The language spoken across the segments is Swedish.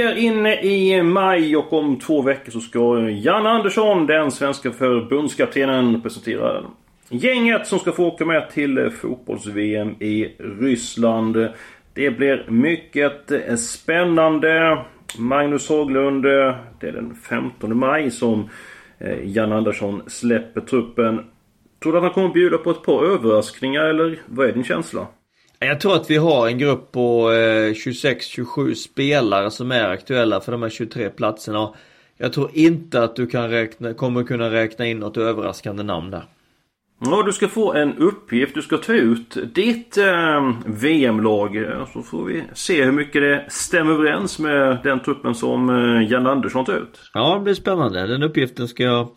Vi är inne i maj och om två veckor så ska Jan Andersson, den svenska förbundskaptenen, presentera gänget som ska få åka med till fotbolls-VM i Ryssland. Det blir mycket spännande. Magnus Haglund, det är den 15 maj som eh, Jan Andersson släpper truppen. Tror du att han kommer bjuda på ett par överraskningar eller vad är din känsla? Jag tror att vi har en grupp på 26-27 spelare som är aktuella för de här 23 platserna. Jag tror inte att du kan räkna, kommer kunna räkna in något överraskande namn där. Ja, du ska få en uppgift. Du ska ta ut ditt eh, VM-lag. Så får vi se hur mycket det stämmer överens med den truppen som eh, Jan Andersson tar ut. Ja, det blir spännande. Den uppgiften ska jag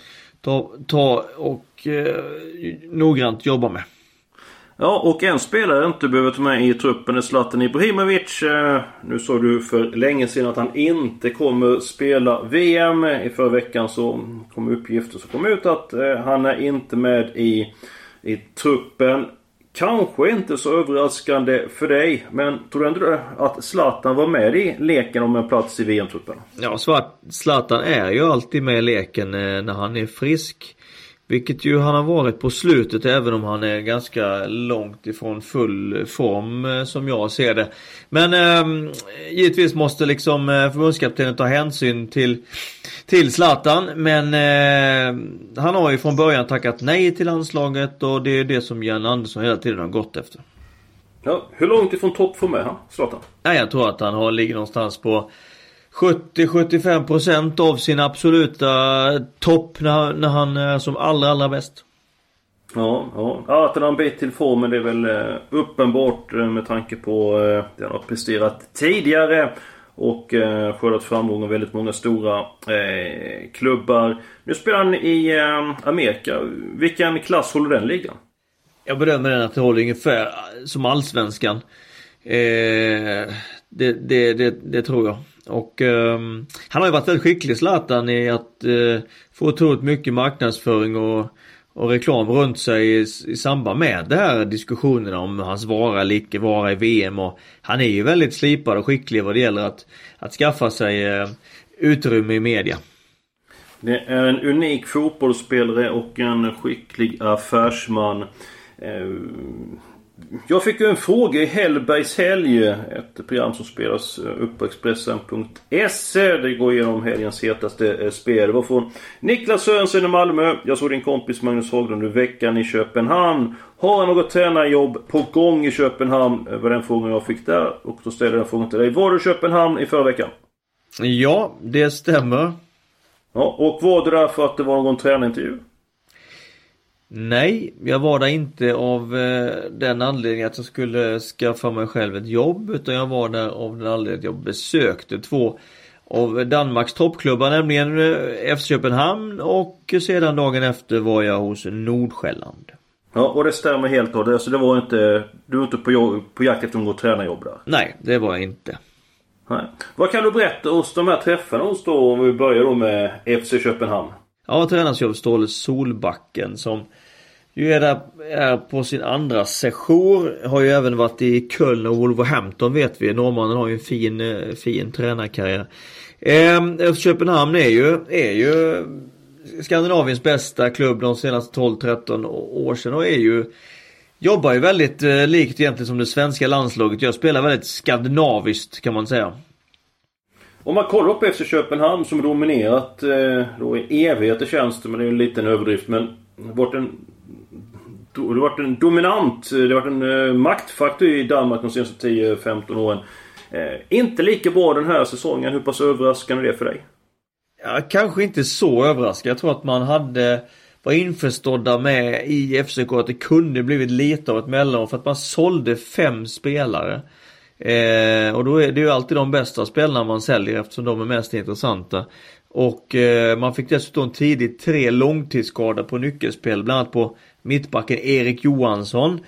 ta, ta och eh, noggrant jobba med. Ja, och en spelare inte behöver ta med i truppen är Zlatan Ibrahimovic. Eh, nu sa du för länge sedan att han inte kommer spela VM. I förra veckan så kom uppgifter som kom ut att eh, han är inte med i, i truppen. Kanske inte så överraskande för dig, men tror du ändå att Zlatan var med i leken om en plats i VM-truppen? Ja, Zlatan är ju alltid med i leken eh, när han är frisk. Vilket ju han har varit på slutet även om han är ganska långt ifrån full form eh, som jag ser det. Men eh, givetvis måste liksom eh, förbundskaptenen ta hänsyn till till Zlatan. Men eh, han har ju från början tackat nej till landslaget och det är det som Jan Andersson hela tiden har gått efter. Ja, hur långt ifrån toppform är han, Zlatan? Nej, jag tror att han har, ligger någonstans på 70-75% av sin absoluta topp när, när han är som allra, allra bäst. Ja, ja. att han har en bit till formen det är väl eh, uppenbart eh, med tanke på eh, det han har presterat tidigare. Och eh, skördat framgångar väldigt många stora eh, klubbar. Nu spelar han i eh, Amerika. Vilken klass håller den ligan? Jag bedömer den att det håller ungefär som allsvenskan. Eh, det, det, det, det tror jag. Och um, han har ju varit väldigt skicklig Zlatan i att uh, få otroligt mycket marknadsföring och, och reklam runt sig i, i samband med det här diskussionerna om hans vara eller icke vara i VM och han är ju väldigt slipad och skicklig vad det gäller att, att skaffa sig uh, utrymme i media. Det är en unik fotbollsspelare och en skicklig affärsman. Uh, jag fick ju en fråga i Hellbergs helg. Ett program som spelas upp på Expressen.se. Det går igenom helgens hetaste eh, spel. Det var från Niklas Sörensen i Malmö. Jag såg din kompis Magnus Haglund i veckan i Köpenhamn. Har han något tränarjobb på gång i Köpenhamn? Det var den frågan jag fick där. Och då ställde jag den frågan till dig. Var du i Köpenhamn i förra veckan? Ja, det stämmer. Ja, och var du där för att det var någon tränarintervju? Nej, jag var där inte av eh, den anledningen att jag skulle skaffa mig själv ett jobb utan jag var där av den anledningen att jag besökte två av Danmarks toppklubbar, nämligen eh, FC Köpenhamn och sedan dagen efter var jag hos Nordsjälland. Ja, och det stämmer helt och det, så det var inte... Du var inte på, på jakt efter något tränarjobb där? Nej, det var jag inte. Nej. Vad kan du berätta hos de här träffarna hos då, om vi börjar då med FC Köpenhamn? Ja, tränarskap Ståle Solbacken som ju är där är på sin andra session. Har ju även varit i Köln och Wolverhampton vet vi. Norrmannen har ju en fin, eh, fin tränarkarriär. Ehm, eh, Köpenhamn är ju, är ju Skandinaviens bästa klubb de senaste 12-13 år sedan och är ju Jobbar ju väldigt eh, likt egentligen som det svenska landslaget. Jag spelar väldigt skandinaviskt kan man säga. Om man kollar på FC Köpenhamn som dominerat eh, då i evigheter känns det, men det är en liten överdrift. Men varit en det har varit en dominant, eh, det har varit en eh, maktfaktor i Danmark de senaste 10-15 åren. Eh, inte lika bra den här säsongen. Hur pass överraskande är det för dig? ja, kanske inte så överraskad. Jag tror att man hade var införstådda med i FCK att det kunde blivit lite av ett mellanår för att man sålde fem spelare. Eh, och då är det ju alltid de bästa spelarna man säljer eftersom de är mest intressanta. Och eh, man fick dessutom tidigt tre långtidsskador på nyckelspel, bland annat på mittbacken Erik Johansson.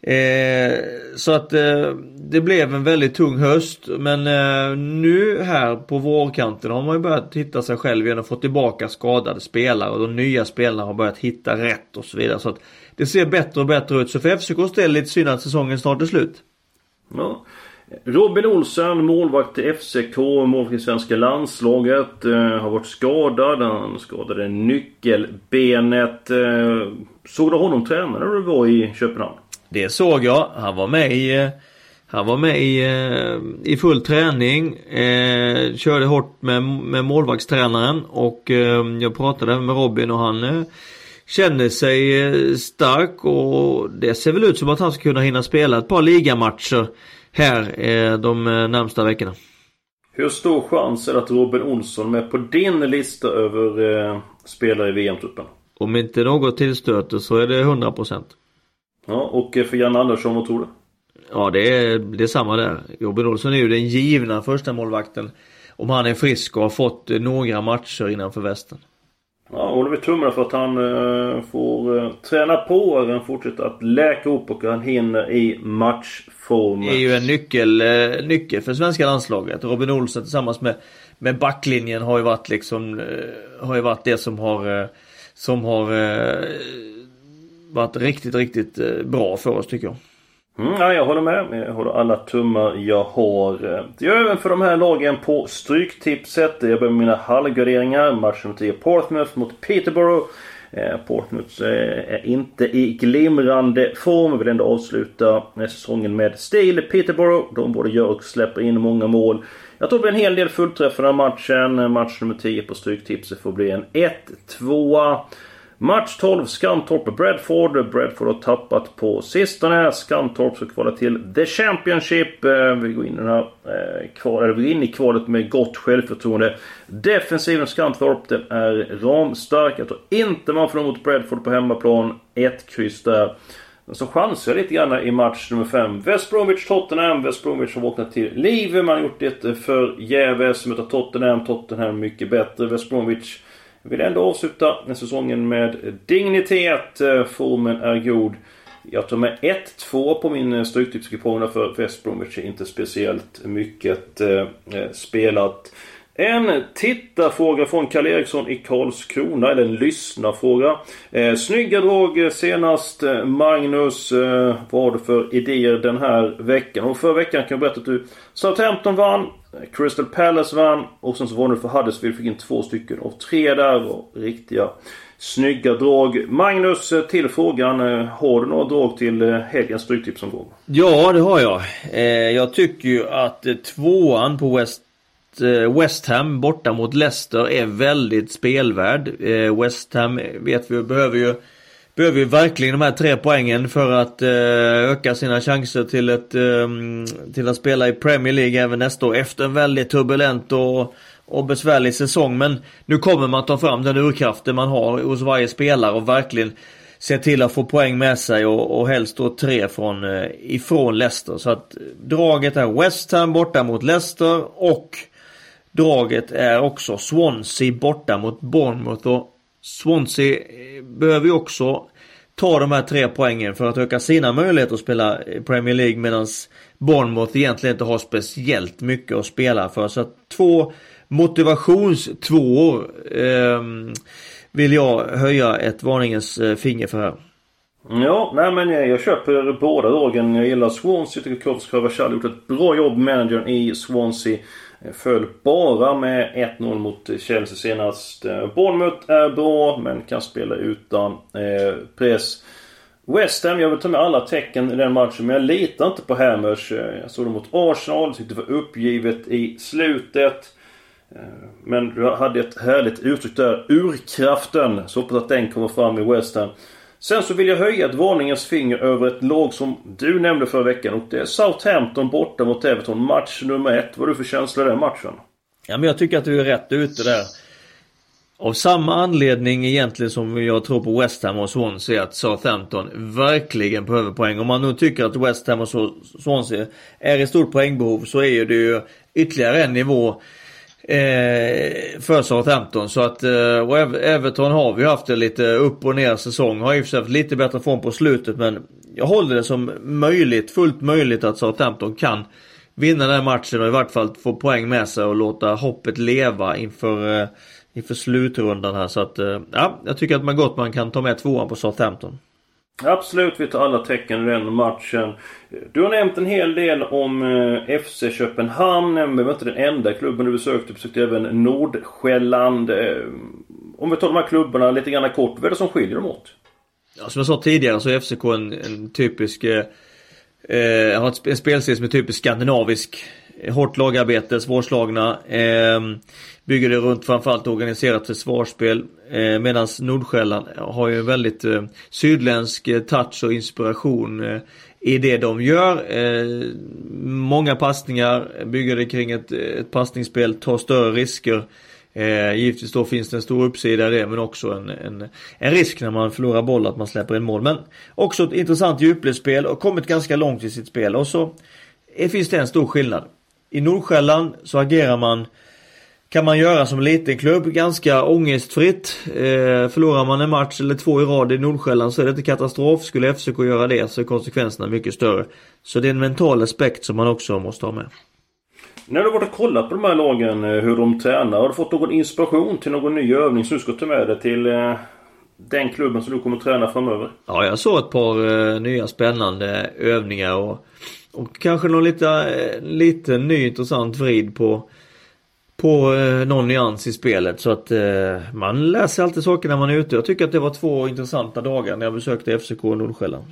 Eh, så att eh, det blev en väldigt tung höst men eh, nu här på vårkanten har man ju börjat hitta sig själv igen och få tillbaka skadade spelare och de nya spelarna har börjat hitta rätt och så vidare. Så att det ser bättre och bättre ut. Så för FCKs del är det lite synd att säsongen snart är slut. Ja. Robin Olsen, målvakt i FCK, målvakt i svenska landslaget. Eh, har varit skadad. Han skadade nyckelbenet. Eh, såg du honom träna när du var i Köpenhamn? Det såg jag. Han var med i eh, han var med i, eh, i full träning. Eh, körde hårt med, med målvaktstränaren och eh, jag pratade med Robin och han eh, känner sig eh, stark och det ser väl ut som att han ska kunna hinna spela ett par ligamatcher här eh, de närmsta veckorna. Hur stor chans är det att Robin Olsson är på din lista över eh, spelare i VM-truppen? Om inte något tillstöter så är det 100%. Ja, och för Janne Andersson, vad tror du? Ja, det är, det är samma där. Robin Olsson är ju den givna första målvakten Om han är frisk och har fått några matcher innanför västen. Ja, håller vi tummarna för att han eh, får eh, träna på och även fortsätta att läka upp och han hinner i matchform. Det är ju en nyckel, eh, nyckel för svenska landslaget. Robin Olsen tillsammans med, med backlinjen har ju varit liksom eh, Har ju varit det som har eh, Som har eh, varit riktigt, riktigt eh, bra för oss tycker jag. Mm, ja, jag håller med. Jag håller alla tummar jag har. Det gör jag även för de här lagen på Stryktipset. Jag börjar med mina halvgarderingar. nummer 10 Portsmouth mot Peterborough. Eh, Portsmouth eh, är inte i glimrande form. Jag vill ändå avsluta säsongen med stil. Peterborough, de både gör och släpper in många mål. Jag tror det blir en hel del fullträffar den här matchen. Match nummer 10 på Stryktipset får bli en 1-2. Match 12 Skantorp Bradford. Bradford har tappat på sistone. Skantorp ska kvala till The Championship. Eh, vi går in i, den här, eh, kval, eller vi går in i kvalet med gott självförtroende. Defensiven Skantorp den är ramstark. Jag tror inte man får mot Bradford på hemmaplan. Ett kryss där. Men så chansar jag lite grann i match nummer 5. West Bromwich Tottenham. West Bromwich har vaknat till liv. Man har gjort det förgäves. Möter Tottenham. Tottenham mycket bättre. West Bromwich jag vill ändå avsluta säsongen med dignitet. Eh, formen är god. Jag tar med 1-2 på min eh, stryktipskupong för West Bromwich är inte speciellt mycket eh, eh, spelat. En tittarfråga från Karl Eriksson i Karlskrona, eller en lyssnarfråga. Eh, snygga drag senast. Magnus, eh, vad har du för idéer den här veckan? Och förra veckan kan jag berätta att du Southampton vann. Eh, Crystal Palace vann. Och sen så var det för Huddersfield, fick in två stycken. Och tre där Och riktiga snygga drag. Magnus, eh, till frågan. Eh, har du några drag till helgens Stryktipsomgång? Ja, det har jag. Jag tycker ju att tvåan på West West Ham borta mot Leicester är väldigt spelvärd. West Ham vet vi behöver ju Behöver ju verkligen de här tre poängen för att eh, öka sina chanser till, ett, ehm, till att spela i Premier League även nästa år efter en väldigt turbulent och och besvärlig säsong. Men nu kommer man ta fram den urkraften man har hos varje spelare och verkligen se till att få poäng med sig och, och helst då tre från, eh, ifrån Leicester. Så att eh, draget är West Ham borta mot Leicester och draget är också Swansea borta mot Bournemouth. Och Swansea eh, behöver ju också ta de här tre poängen för att öka sina möjligheter att spela Premier League medan Bournemouth egentligen inte har speciellt mycket att spela för. Så att två motivationstvåor eh, vill jag höja ett varningens eh, finger för här. Ja, nej men jag, jag köper båda lagen. Jag gillar Swansea. Jag tycker Kurtis Kravachal gjort ett bra jobb, managern i Swansea. Föll bara med 1-0 mot Chelsea senast. Eh, Bournemouth är bra, men kan spela utan eh, press. West Ham, jag vill ta med alla tecken i den matchen, men jag litar inte på Hammers. Eh, jag såg dem mot Arsenal, tyckte det var uppgivet i slutet. Men du hade ett härligt uttryck där. Urkraften. Så hoppas att den kommer fram i West Ham. Sen så vill jag höja ett varningens finger över ett lag som du nämnde förra veckan. Och det är Southampton borta mot Everton. Match nummer ett. Vad har du för känsla i den matchen? Ja men jag tycker att du är rätt ute där. av samma anledning egentligen som jag tror på West Ham och Swansea att Southampton verkligen behöver poäng. Om man nu tycker att West Ham och Swansea är i stort poängbehov så är det ju ytterligare en nivå eh, för Southampton. Så att eh, och Everton har vi haft en lite upp och ner säsong. Har i och för sig haft lite bättre form på slutet men jag håller det som möjligt, fullt möjligt att Southampton kan vinna den här matchen och i vart fall få poäng med sig och låta hoppet leva inför eh, inför slutrundan här. Så att eh, ja, jag tycker att man gott man kan ta med tvåan på Southampton. Absolut, vi tar alla tecken i den matchen. Du har nämnt en hel del om eh, FC Köpenhamn. Men det var inte den enda klubben du besökte. Du besökte även Nordsjälland. Eh, om vi tar de här klubbarna lite grann kort. Vad är det som skiljer dem åt? Ja, som jag sa tidigare så är FCK en, en typisk... Eh, eh har en spelstil som är typiskt skandinavisk. Hårt lagarbete, svårslagna. Eh, bygger det runt framförallt organiserat försvarsspel. Eh, Medan Nordsjälland har ju en väldigt eh, sydländsk eh, touch och inspiration eh, i det de gör. Eh, många passningar, bygger det kring ett, ett passningsspel, tar större risker. Eh, givetvis då finns det en stor uppsida i det men också en, en, en risk när man förlorar boll att man släpper in mål. Men också ett intressant djupledsspel och kommit ganska långt i sitt spel. Och så eh, finns det en stor skillnad. I Nordsjälland så agerar man kan man göra som liten klubb ganska ångestfritt. Eh, förlorar man en match eller två i rad i Nordsjälland så är det inte katastrof. Skulle FCK göra det så är konsekvenserna mycket större. Så det är en mental aspekt som man också måste ha med. När du har varit och kollat på de här lagen, eh, hur de tränar, har du fått någon inspiration till någon ny övning som du ska ta med dig till eh, den klubben som du kommer träna framöver? Ja, jag såg ett par eh, nya spännande övningar och, och kanske någon lite, eh, lite ny intressant vrid på på eh, någon nyans i spelet. Så att eh, man läser alltid saker när man är ute. Jag tycker att det var två intressanta dagar när jag besökte FCK Nordsjälland.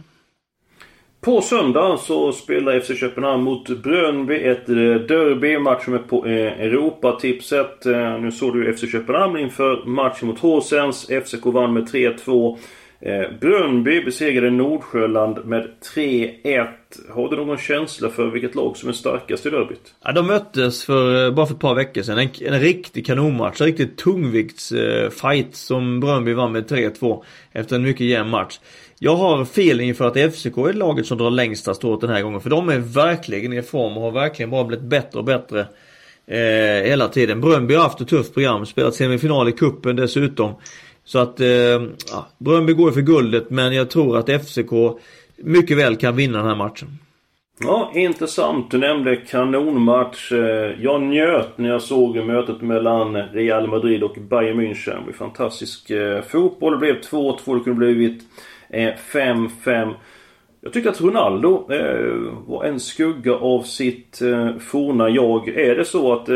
På söndag så spelar FC Köpenhamn mot Brönby ett eh, derby. Match är på eh, Europatipset. Nu såg du FC Köpenhamn inför matchen mot Horsens. FCK vann med 3-2. Eh, Brönby besegrade Nordsjöland med 3-1. Har du någon känsla för vilket lag som är starkast i derbyt? Ja, de möttes för eh, bara för ett par veckor sedan. En, en riktig kanonmatch. En riktig tungviktsfight eh, som Brönby vann med 3-2. Efter en mycket jämn match. Jag har feeling för att FCK är laget som drar längsta strået den här gången. För de är verkligen i form och har verkligen bara blivit bättre och bättre. Eh, hela tiden. Brönby har haft ett tufft program. Spelat semifinal i kuppen dessutom. Så att eh, ja, Bröndby går för guldet men jag tror att FCK mycket väl kan vinna den här matchen. Ja, intressant. Du nämnde kanonmatch. Eh, jag njöt när jag såg mötet mellan Real Madrid och Bayern München. Det var fantastisk eh, fotboll. Det blev 2-2. Det kunde blivit eh, 5-5. Jag tyckte att Ronaldo var en skugga av sitt forna jag. Är det så att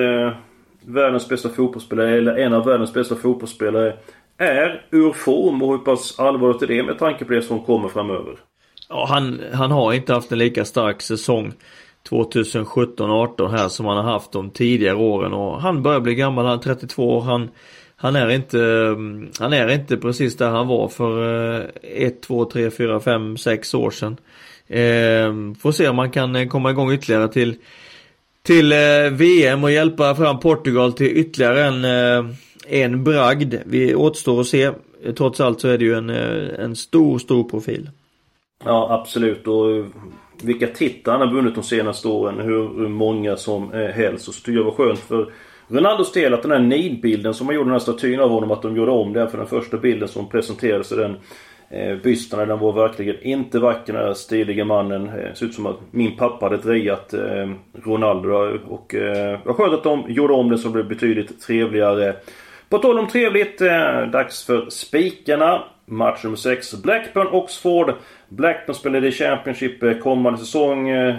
världens bästa fotbollsspelare, eller en av världens bästa fotbollsspelare, är ur form och hur pass allvarligt är det med tanke på det som kommer framöver? Ja, han, han har inte haft en lika stark säsong 2017-18 här som han har haft de tidigare åren och han börjar bli gammal, han är 32 år. Han, han är inte, han är inte precis där han var för 1, 2, 3, 4, 5, 6 år sedan. Eh, får se om man kan eh, komma igång ytterligare till till eh, VM och hjälpa fram Portugal till ytterligare en eh, en bragd. Vi återstår att se. Trots allt så är det ju en, eh, en stor, stor profil. Ja, absolut. Och vilka titlar han har vunnit de senaste åren. Hur många som helst. Och så tycker jag var skönt för Ronaldos del att den här nidbilden som man gjorde den här statyn av honom. Att de gjorde om den för den första bilden som presenterades. i Den eh, bysten den var verkligen inte vacker den här stiliga mannen. Eh, ser ut som att min pappa hade drejat eh, Ronaldo. Och eh, vad skönt att de gjorde om den så det blev betydligt trevligare. På tal om trevligt, eh, dags för spikarna. Match nummer 6. Blackburn-Oxford. Blackburn spelar i Championship eh, kommande säsong. Eh,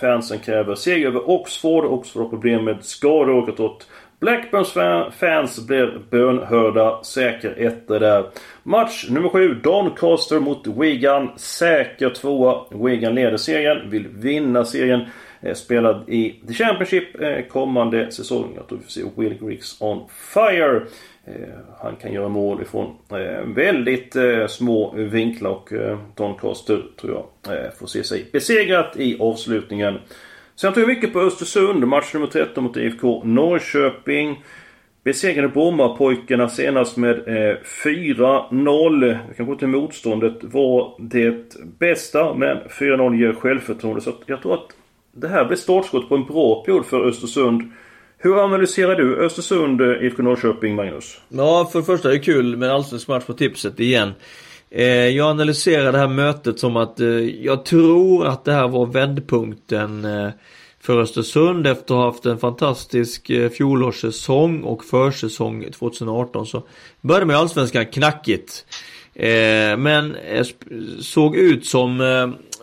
fansen kräver seger över Oxford. Oxford har problem med skador och åt Blackburns fans blir bönhörda. Säker etta där. Match nummer 7. Doncaster mot Wigan. Säker tvåa. Wigan leder serien. Vill vinna serien. Eh, spelad i The Championship eh, kommande säsong. Jag tror vi får se Will Griggs on fire. Eh, han kan göra mål ifrån väldigt små vinklar och Don Coster tror jag får se sig besegrat i avslutningen. Sen tror jag mycket på Östersund. Match nummer 13 mot IFK Norrköping. besegrade Brommapojkarna senast med eh, 4-0. Kanske inte motståndet var det bästa men 4-0 ger självförtroende. Så jag tror att det här blir startskott på en bra period för Östersund. Hur analyserar du Östersund, eh, IFK Norrköping, Magnus? Ja, för det första är det kul med allsvensk match på tipset igen. Eh, jag analyserar det här mötet som att eh, jag tror att det här var vändpunkten för Östersund efter att ha haft en fantastisk fjolårssäsong och försäsong 2018 så började med allsvenskan knackigt. Men såg ut som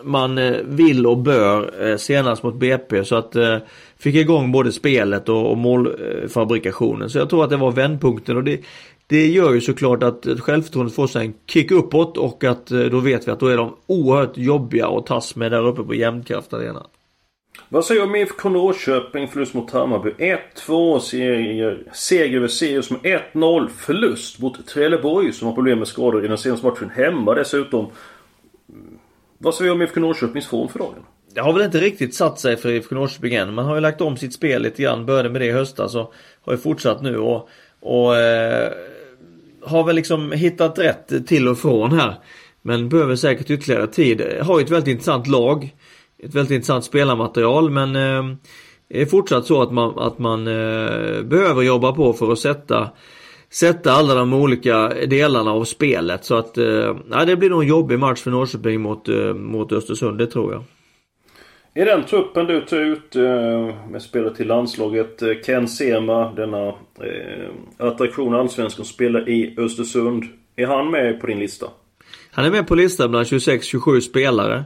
man eh, vill och bör eh, senast mot BP så att eh, fick igång både spelet och, och målfabrikationen. Så jag tror att det var vändpunkten och det, det gör ju såklart att självförtroendet får sig en kick uppåt och att då vet vi att då är de oerhört jobbiga att tas med där uppe på Jämtkraft Arena. Vad säger du om IFK Norrköping förlust mot Hammarby? 1-2 seger, seger över Sirius med 1-0 förlust mot Trelleborg som har problem med skador i den senaste matchen hemma dessutom. Vad säger du om IFK Norrköpings form för dagen? Det har väl inte riktigt satt sig för IFK Norrköping än. Man har ju lagt om sitt spel lite grann. Började med det i höstas och har ju fortsatt nu och, och eh, har väl liksom hittat rätt till och från här. Men behöver säkert ytterligare tid. Har ju ett väldigt intressant lag ett väldigt intressant spelarmaterial men eh, det är fortsatt så att man, att man eh, behöver jobba på för att sätta Sätta alla de olika delarna av spelet så att eh, det blir nog en jobbig match för Norrköping mot, eh, mot Östersund, det tror jag. I den truppen du tar ut eh, med spelare till landslaget Ken Sema, denna eh, attraktion allsvenskan spelar i Östersund. Är han med på din lista? Han är med på listan bland 26-27 spelare.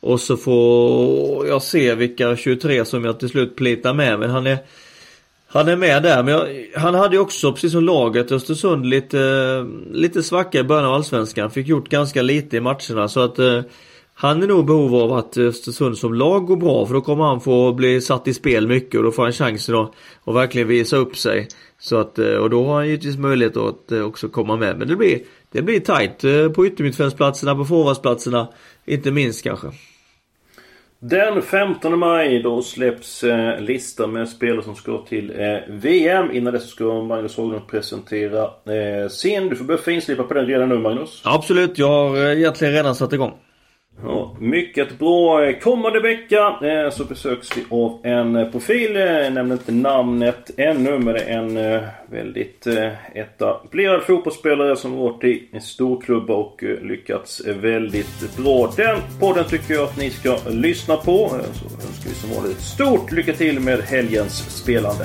Och så får jag se vilka 23 som jag till slut plitar med. Men han är han är med där, men jag, han hade ju också, precis som laget, Östersund lite, lite svacka i början av Allsvenskan. Fick gjort ganska lite i matcherna så att eh, han är nog i behov av att Östersund som lag går bra för då kommer han få bli satt i spel mycket och då får han chansen att, att verkligen visa upp sig. Så att, eh, och då har han givetvis möjlighet att eh, också komma med. Men det blir, det blir tajt eh, på yttermittfältsplatserna, på forwardsplatserna. Inte minst kanske. Den 15 maj då släpps eh, listan med spelare som ska till eh, VM. Innan dess ska Magnus Haglund presentera eh, sin. Du får börja finslipa på den redan nu Magnus. Absolut, jag har eh, egentligen redan satt igång. Ja, mycket bra. Eh, kommande vecka eh, så besöks vi av en eh, profil. Eh, jag nämner inte namnet ännu men det är en eh, väldigt etablerad fotbollsspelare som varit i en storklubba och lyckats väldigt bra. Den podden tycker jag att ni ska lyssna på. Så önskar vi som vanligt stort lycka till med helgens spelande.